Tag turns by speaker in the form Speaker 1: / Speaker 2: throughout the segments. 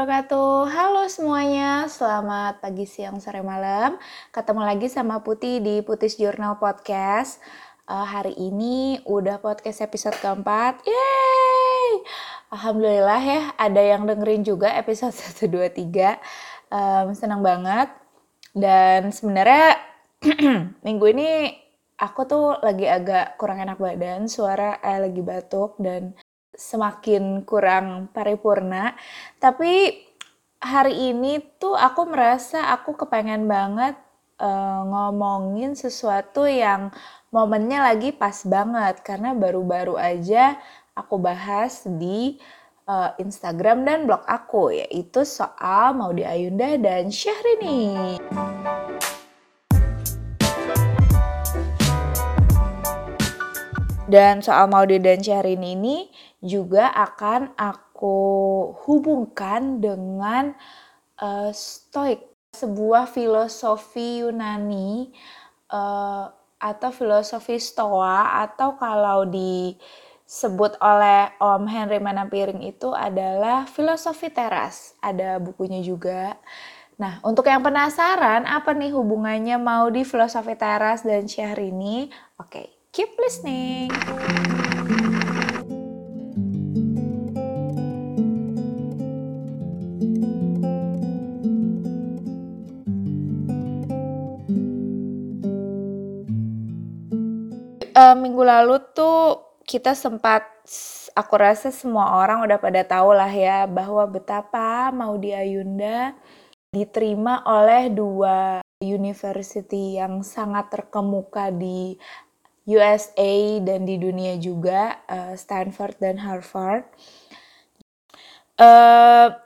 Speaker 1: wabarakatuh. Halo semuanya, selamat pagi, siang, sore, malam. Ketemu lagi sama Putih di Putis Journal Podcast. Uh, hari ini udah podcast episode keempat. Yeay! Alhamdulillah ya, ada yang dengerin juga episode 1, 2, 3. Um, senang banget. Dan sebenarnya minggu ini aku tuh lagi agak kurang enak badan, suara eh, lagi batuk dan semakin kurang paripurna. Tapi hari ini tuh aku merasa aku kepengen banget uh, ngomongin sesuatu yang momennya lagi pas banget karena baru-baru aja aku bahas di uh, Instagram dan blog aku yaitu soal Maudi Ayunda dan Syahrini. Dan soal Maudi dan Syahrini ini juga akan aku hubungkan dengan uh, Stoik, sebuah filosofi Yunani uh, atau filosofi Stoa atau kalau disebut oleh Om Henry Manapiring itu adalah filosofi teras. Ada bukunya juga. Nah, untuk yang penasaran apa nih hubungannya mau di filosofi teras dan Syahrini? Oke, okay, keep listening. Uh, minggu lalu tuh kita sempat aku rasa semua orang udah pada tahu lah ya bahwa betapa Maudi Ayunda diterima oleh dua university yang sangat terkemuka di USA dan di dunia juga, uh, Stanford dan Harvard.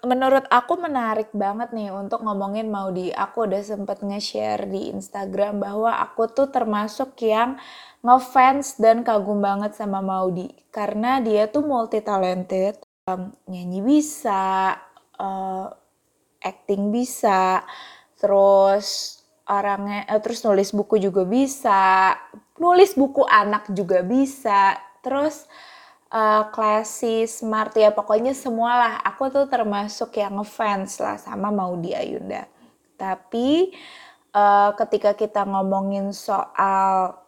Speaker 1: Menurut aku menarik banget nih untuk ngomongin Maudi. Aku udah sempet nge-share di Instagram bahwa aku tuh termasuk yang ngefans dan kagum banget sama Maudi karena dia tuh multi talented um, nyanyi bisa uh, acting bisa terus orangnya uh, terus nulis buku juga bisa nulis buku anak juga bisa terus uh, classy smart ya pokoknya semualah. Aku tuh termasuk yang ngefans lah sama Maudi Ayunda tapi uh, ketika kita ngomongin soal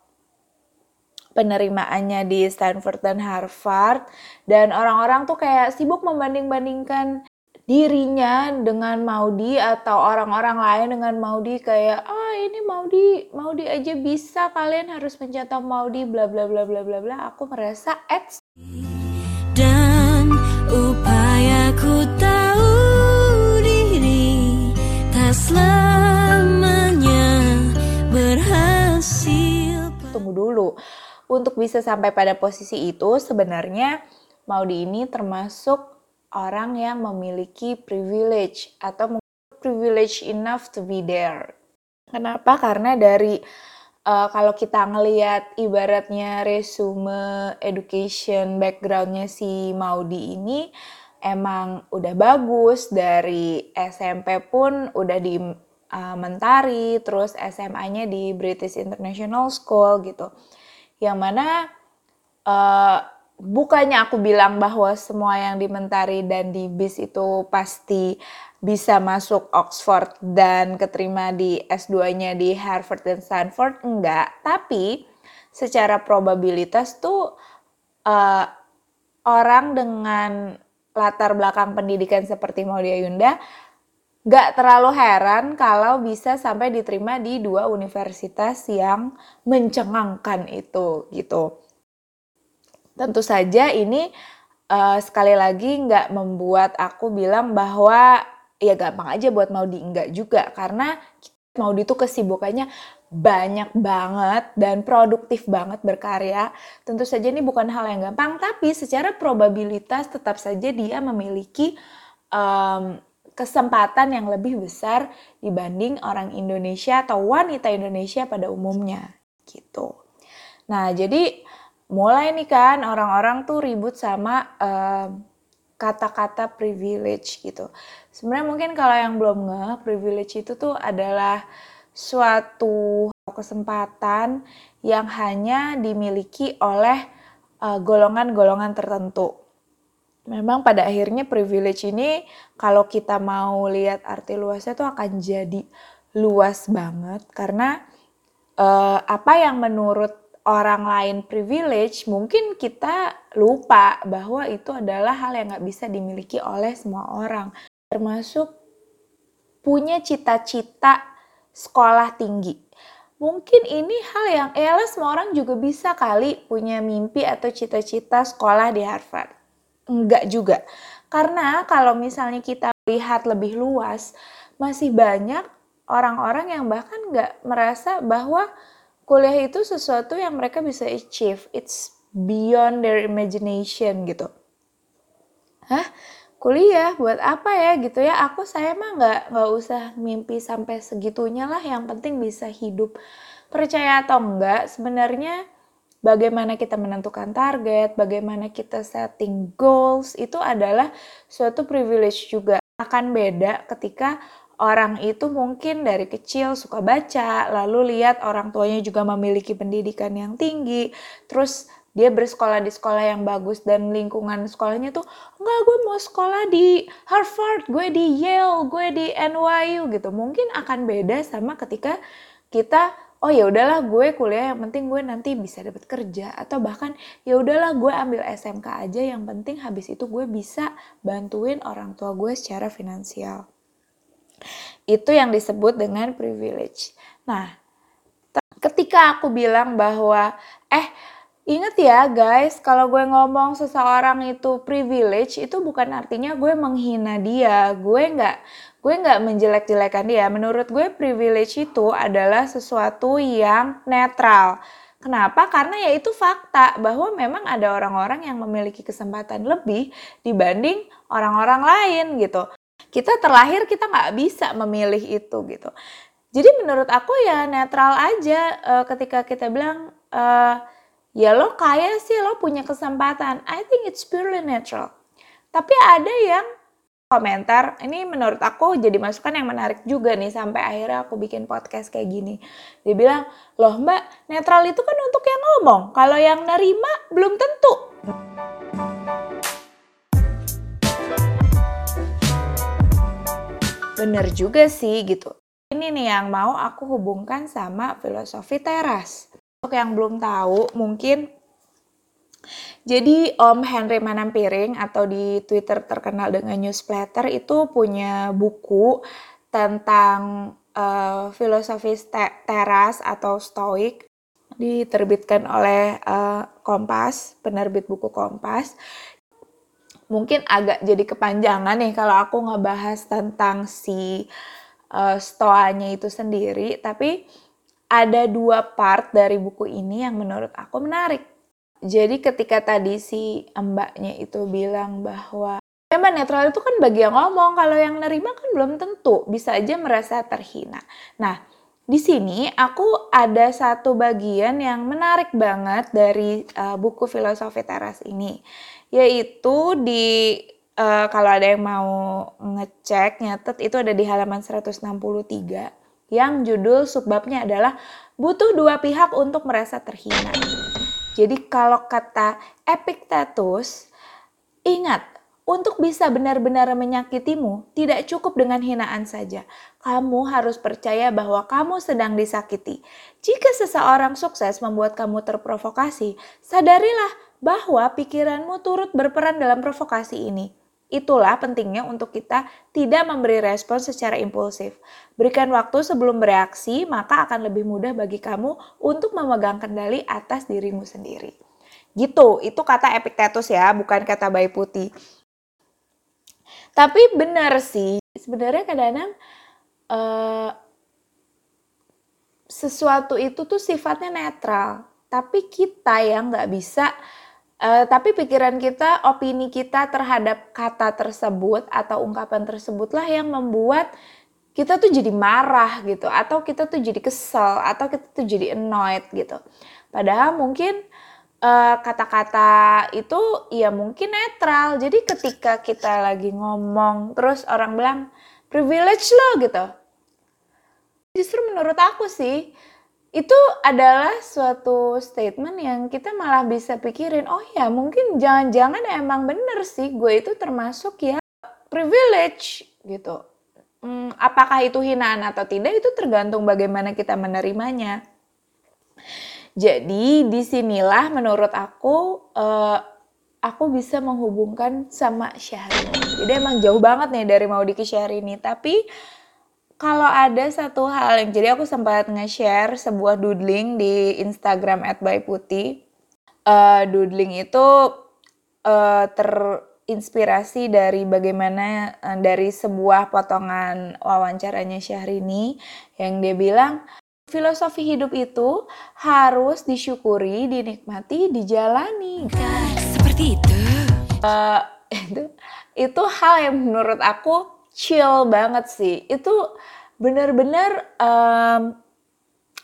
Speaker 1: penerimaannya di Stanford dan Harvard dan orang-orang tuh kayak sibuk membanding-bandingkan dirinya dengan Maudi atau orang-orang lain dengan Maudi kayak ah ini Maudi Maudi aja bisa kalian harus mencatat Maudi bla bla bla bla bla bla. Aku merasa ads dan upayaku tahu diri tak selamanya berhasil. Tunggu dulu. Untuk bisa sampai pada posisi itu sebenarnya Maudi ini termasuk orang yang memiliki privilege atau privilege enough to be there. Kenapa? Karena dari uh, kalau kita ngelihat ibaratnya resume education backgroundnya si Maudi ini emang udah bagus dari SMP pun udah di uh, Mentari, terus SMA-nya di British International School gitu yang mana uh, bukannya aku bilang bahwa semua yang di Mentari dan di BIS itu pasti bisa masuk Oxford dan keterima di S2-nya di Harvard dan Stanford, enggak. Tapi secara probabilitas tuh uh, orang dengan latar belakang pendidikan seperti Maudia Yunda Gak terlalu heran kalau bisa sampai diterima di dua universitas yang mencengangkan itu gitu. Tentu saja ini uh, sekali lagi nggak membuat aku bilang bahwa ya gampang aja buat Maudi enggak juga karena Maudi itu kesibukannya banyak banget dan produktif banget berkarya. Tentu saja ini bukan hal yang gampang, tapi secara probabilitas tetap saja dia memiliki um, kesempatan yang lebih besar dibanding orang Indonesia atau wanita Indonesia pada umumnya gitu. Nah, jadi mulai nih kan orang-orang tuh ribut sama kata-kata uh, privilege gitu. Sebenarnya mungkin kalau yang belum nge, privilege itu tuh adalah suatu kesempatan yang hanya dimiliki oleh golongan-golongan uh, tertentu. memang pada akhirnya privilege ini kalau kita mau lihat arti luasnya itu akan jadi luas banget karena uh, apa yang menurut orang lain privilege mungkin kita lupa bahwa itu adalah hal yang nggak bisa dimiliki oleh semua orang termasuk punya cita-cita sekolah tinggi mungkin ini hal yang ya semua orang juga bisa kali punya mimpi atau cita-cita sekolah di Harvard. Enggak juga. Karena kalau misalnya kita lihat lebih luas, masih banyak orang-orang yang bahkan nggak merasa bahwa kuliah itu sesuatu yang mereka bisa achieve. It's beyond their imagination gitu. Hah? kuliah buat apa ya gitu ya aku saya mah nggak nggak usah mimpi sampai segitunya lah yang penting bisa hidup percaya atau enggak sebenarnya bagaimana kita menentukan target bagaimana kita setting goals itu adalah suatu privilege juga akan beda ketika orang itu mungkin dari kecil suka baca, lalu lihat orang tuanya juga memiliki pendidikan yang tinggi, terus dia bersekolah di sekolah yang bagus dan lingkungan sekolahnya tuh enggak gue mau sekolah di Harvard, gue di Yale, gue di NYU gitu. Mungkin akan beda sama ketika kita oh ya udahlah gue kuliah yang penting gue nanti bisa dapat kerja atau bahkan ya udahlah gue ambil SMK aja yang penting habis itu gue bisa bantuin orang tua gue secara finansial. Itu yang disebut dengan privilege. Nah, ketika aku bilang bahwa eh Ingat ya guys, kalau gue ngomong seseorang itu privilege, itu bukan artinya gue menghina dia. Gue nggak gue nggak menjelek-jelekan dia. Menurut gue privilege itu adalah sesuatu yang netral. Kenapa? Karena ya itu fakta bahwa memang ada orang-orang yang memiliki kesempatan lebih dibanding orang-orang lain gitu. Kita terlahir kita nggak bisa memilih itu gitu. Jadi menurut aku ya netral aja uh, ketika kita bilang uh, ya lo kaya sih lo punya kesempatan. I think it's purely natural. Tapi ada yang komentar ini menurut aku jadi masukan yang menarik juga nih sampai akhirnya aku bikin podcast kayak gini. Dia bilang loh mbak netral itu kan untuk yang ngomong kalau yang nerima belum tentu bener juga sih gitu. Ini nih yang mau aku hubungkan sama filosofi teras. Untuk yang belum tahu, mungkin jadi Om Henry Manampiring atau di Twitter terkenal dengan newsletter itu punya buku tentang uh, filosofi teras atau stoik. Diterbitkan oleh uh, Kompas, penerbit buku Kompas. Mungkin agak jadi kepanjangan nih kalau aku ngebahas tentang si uh, stoanya itu sendiri, tapi ada dua part dari buku ini yang menurut aku menarik. Jadi ketika tadi si mbaknya itu bilang bahwa memang netral itu kan bagi yang ngomong, kalau yang nerima kan belum tentu, bisa aja merasa terhina. Nah, di sini aku ada satu bagian yang menarik banget dari uh, buku filosofi teras ini, yaitu di uh, kalau ada yang mau ngecek nyatet itu ada di halaman 163 yang judul subbabnya adalah butuh dua pihak untuk merasa terhina. Jadi kalau kata Epictetus, ingat untuk bisa benar-benar menyakitimu, tidak cukup dengan hinaan saja. Kamu harus percaya bahwa kamu sedang disakiti. Jika seseorang sukses membuat kamu terprovokasi, sadarilah bahwa pikiranmu turut berperan dalam provokasi ini. Itulah pentingnya untuk kita tidak memberi respon secara impulsif. Berikan waktu sebelum bereaksi, maka akan lebih mudah bagi kamu untuk memegang kendali atas dirimu sendiri. Gitu, itu kata Epictetus ya, bukan kata bayi putih. Tapi benar sih, sebenarnya kadang-kadang uh, sesuatu itu tuh sifatnya netral. Tapi kita yang nggak bisa Uh, tapi pikiran kita, opini kita terhadap kata tersebut atau ungkapan tersebutlah yang membuat kita tuh jadi marah gitu, atau kita tuh jadi kesel, atau kita tuh jadi annoyed gitu. Padahal mungkin eh, kata-kata itu ya mungkin netral. Jadi ketika kita lagi ngomong, terus orang bilang privilege lo gitu. Justru menurut aku sih itu adalah suatu statement yang kita malah bisa pikirin, oh ya mungkin jangan-jangan emang bener sih gue itu termasuk ya privilege gitu. Hmm, apakah itu hinaan atau tidak itu tergantung bagaimana kita menerimanya. Jadi di sinilah menurut aku uh, aku bisa menghubungkan sama Syahrini. Jadi emang jauh banget nih dari Maudi ke Syahrini. Tapi kalau ada satu hal yang jadi aku sempat nge-share sebuah doodling di Instagram @byputi. Uh, doodling itu uh, terinspirasi dari bagaimana uh, dari sebuah potongan wawancaranya Syahrini yang dia bilang filosofi hidup itu harus disyukuri, dinikmati, dijalani. Seperti itu. Uh, itu itu hal yang menurut aku chill banget sih. Itu benar-benar um,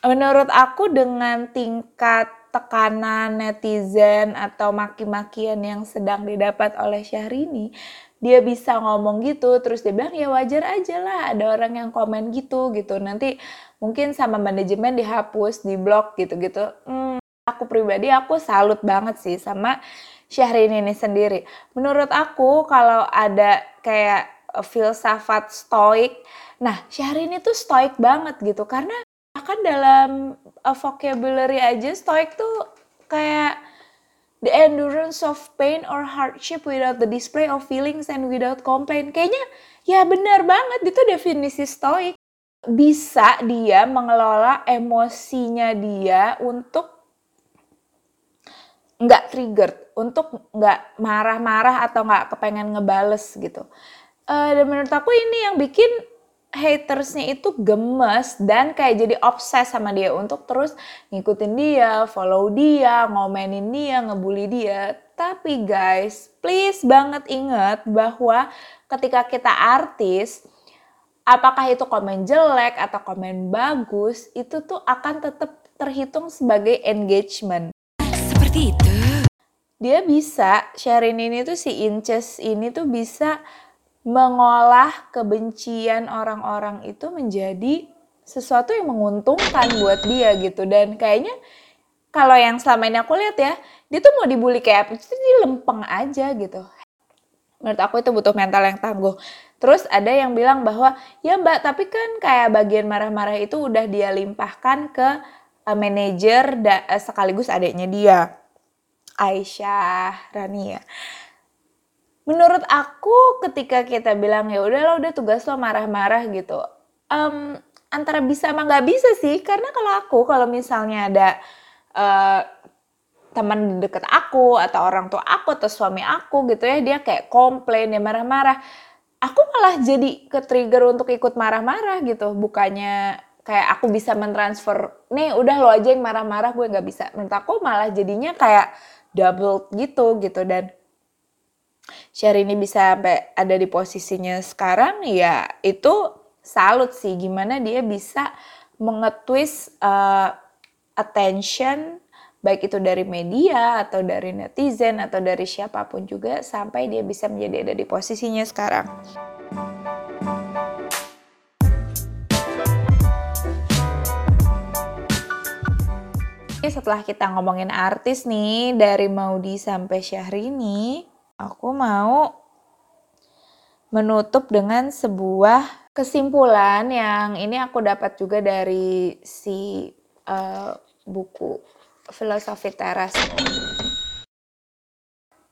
Speaker 1: menurut aku dengan tingkat tekanan netizen atau maki-makian yang sedang didapat oleh Syahrini, dia bisa ngomong gitu terus dia bilang ya wajar aja lah ada orang yang komen gitu gitu nanti mungkin sama manajemen dihapus di blog gitu gitu hmm, aku pribadi aku salut banget sih sama Syahrini ini sendiri menurut aku kalau ada kayak filsafat stoik. Nah, Syahrini tuh stoik banget gitu karena akan dalam uh, vocabulary aja stoik tuh kayak the endurance of pain or hardship without the display of feelings and without complaint. Kayaknya ya benar banget itu definisi stoik. Bisa dia mengelola emosinya dia untuk nggak triggered, untuk nggak marah-marah atau nggak kepengen ngebales gitu. Uh, dan menurut aku ini yang bikin hatersnya itu gemes dan kayak jadi obses sama dia untuk terus ngikutin dia, follow dia, ngomenin dia, ngebully dia. Tapi guys, please banget inget bahwa ketika kita artis, apakah itu komen jelek atau komen bagus, itu tuh akan tetap terhitung sebagai engagement. Seperti itu. Dia bisa, sharing ini tuh si Inches ini tuh bisa mengolah kebencian orang-orang itu menjadi sesuatu yang menguntungkan buat dia gitu. Dan kayaknya kalau yang selama ini aku lihat ya dia tuh mau dibully kayak apa itu dia lempeng aja gitu. Menurut aku itu butuh mental yang tangguh. Terus ada yang bilang bahwa ya mbak tapi kan kayak bagian marah-marah itu udah dia limpahkan ke uh, manajer uh, sekaligus adiknya dia Aisyah Rania menurut aku ketika kita bilang ya udah lo udah tugas lo marah-marah gitu um, antara bisa sama nggak bisa sih. Karena kalau aku kalau misalnya ada uh, teman deket aku atau orang tua aku atau suami aku gitu ya dia kayak komplain ya marah-marah aku malah jadi ke trigger untuk ikut marah-marah gitu. Bukannya kayak aku bisa mentransfer nih udah lo aja yang marah-marah gue nggak bisa. Menurut aku malah jadinya kayak double gitu gitu dan ini bisa sampai ada di posisinya sekarang ya itu salut sih gimana dia bisa mengetwist uh, attention baik itu dari media atau dari netizen atau dari siapa pun juga sampai dia bisa menjadi ada di posisinya sekarang. Setelah kita ngomongin artis nih dari Maudi sampai Syahrini, aku mau menutup dengan sebuah kesimpulan yang ini aku dapat juga dari si uh, buku filosofi teras.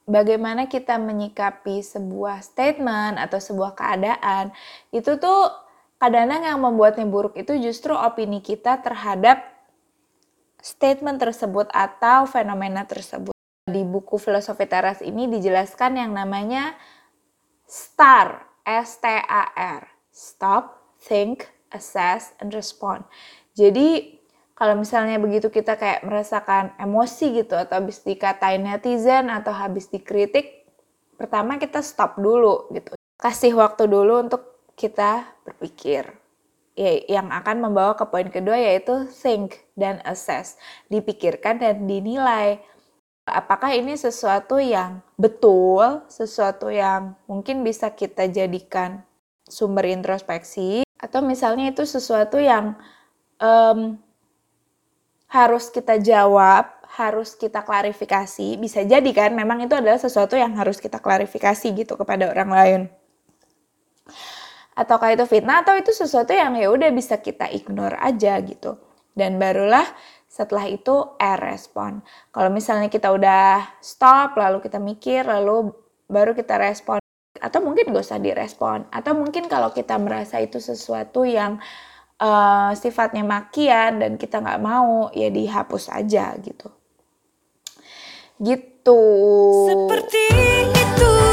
Speaker 1: Bagaimana kita menyikapi sebuah statement atau sebuah keadaan itu tuh kadang-kadang yang membuatnya buruk itu justru opini kita terhadap statement tersebut atau fenomena tersebut di buku filosofi teras ini dijelaskan yang namanya STAR, S-T-A-R, Stop, Think, Assess, and Respond. Jadi kalau misalnya begitu kita kayak merasakan emosi gitu atau habis dikatain netizen atau habis dikritik, pertama kita stop dulu gitu. Kasih waktu dulu untuk kita berpikir. Ya, yang akan membawa ke poin kedua yaitu think dan assess. Dipikirkan dan dinilai apakah ini sesuatu yang betul, sesuatu yang mungkin bisa kita jadikan sumber introspeksi, atau misalnya itu sesuatu yang um, harus kita jawab, harus kita klarifikasi. Bisa jadi kan memang itu adalah sesuatu yang harus kita klarifikasi gitu kepada orang lain. Ataukah itu fitnah atau itu sesuatu yang ya udah bisa kita ignore aja gitu. Dan barulah setelah itu air respon. Kalau misalnya kita udah stop lalu kita mikir lalu baru kita respon. Atau mungkin gak usah direspon. Atau mungkin kalau kita merasa itu sesuatu yang uh, sifatnya makian dan kita nggak mau ya dihapus aja gitu. Gitu.
Speaker 2: Seperti itu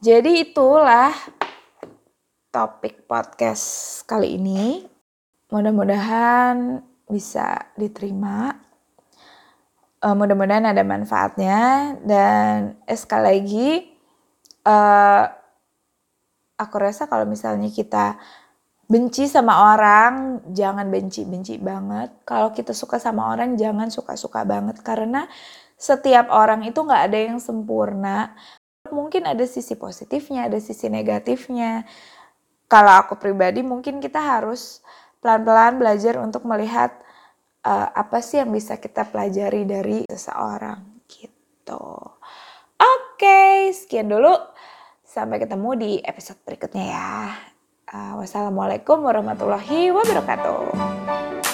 Speaker 1: jadi itulah topik podcast kali ini. Mudah-mudahan bisa diterima. Uh, mudah-mudahan ada manfaatnya dan sekali lagi uh, aku rasa kalau misalnya kita benci sama orang jangan benci-benci banget. Kalau kita suka sama orang jangan suka-suka banget karena setiap orang itu nggak ada yang sempurna. Mungkin ada sisi positifnya, ada sisi negatifnya kalau aku pribadi mungkin kita harus pelan-pelan belajar untuk melihat uh, apa sih yang bisa kita pelajari dari seseorang gitu. Oke, okay, sekian dulu. Sampai ketemu di episode berikutnya ya. Uh, wassalamualaikum warahmatullahi wabarakatuh.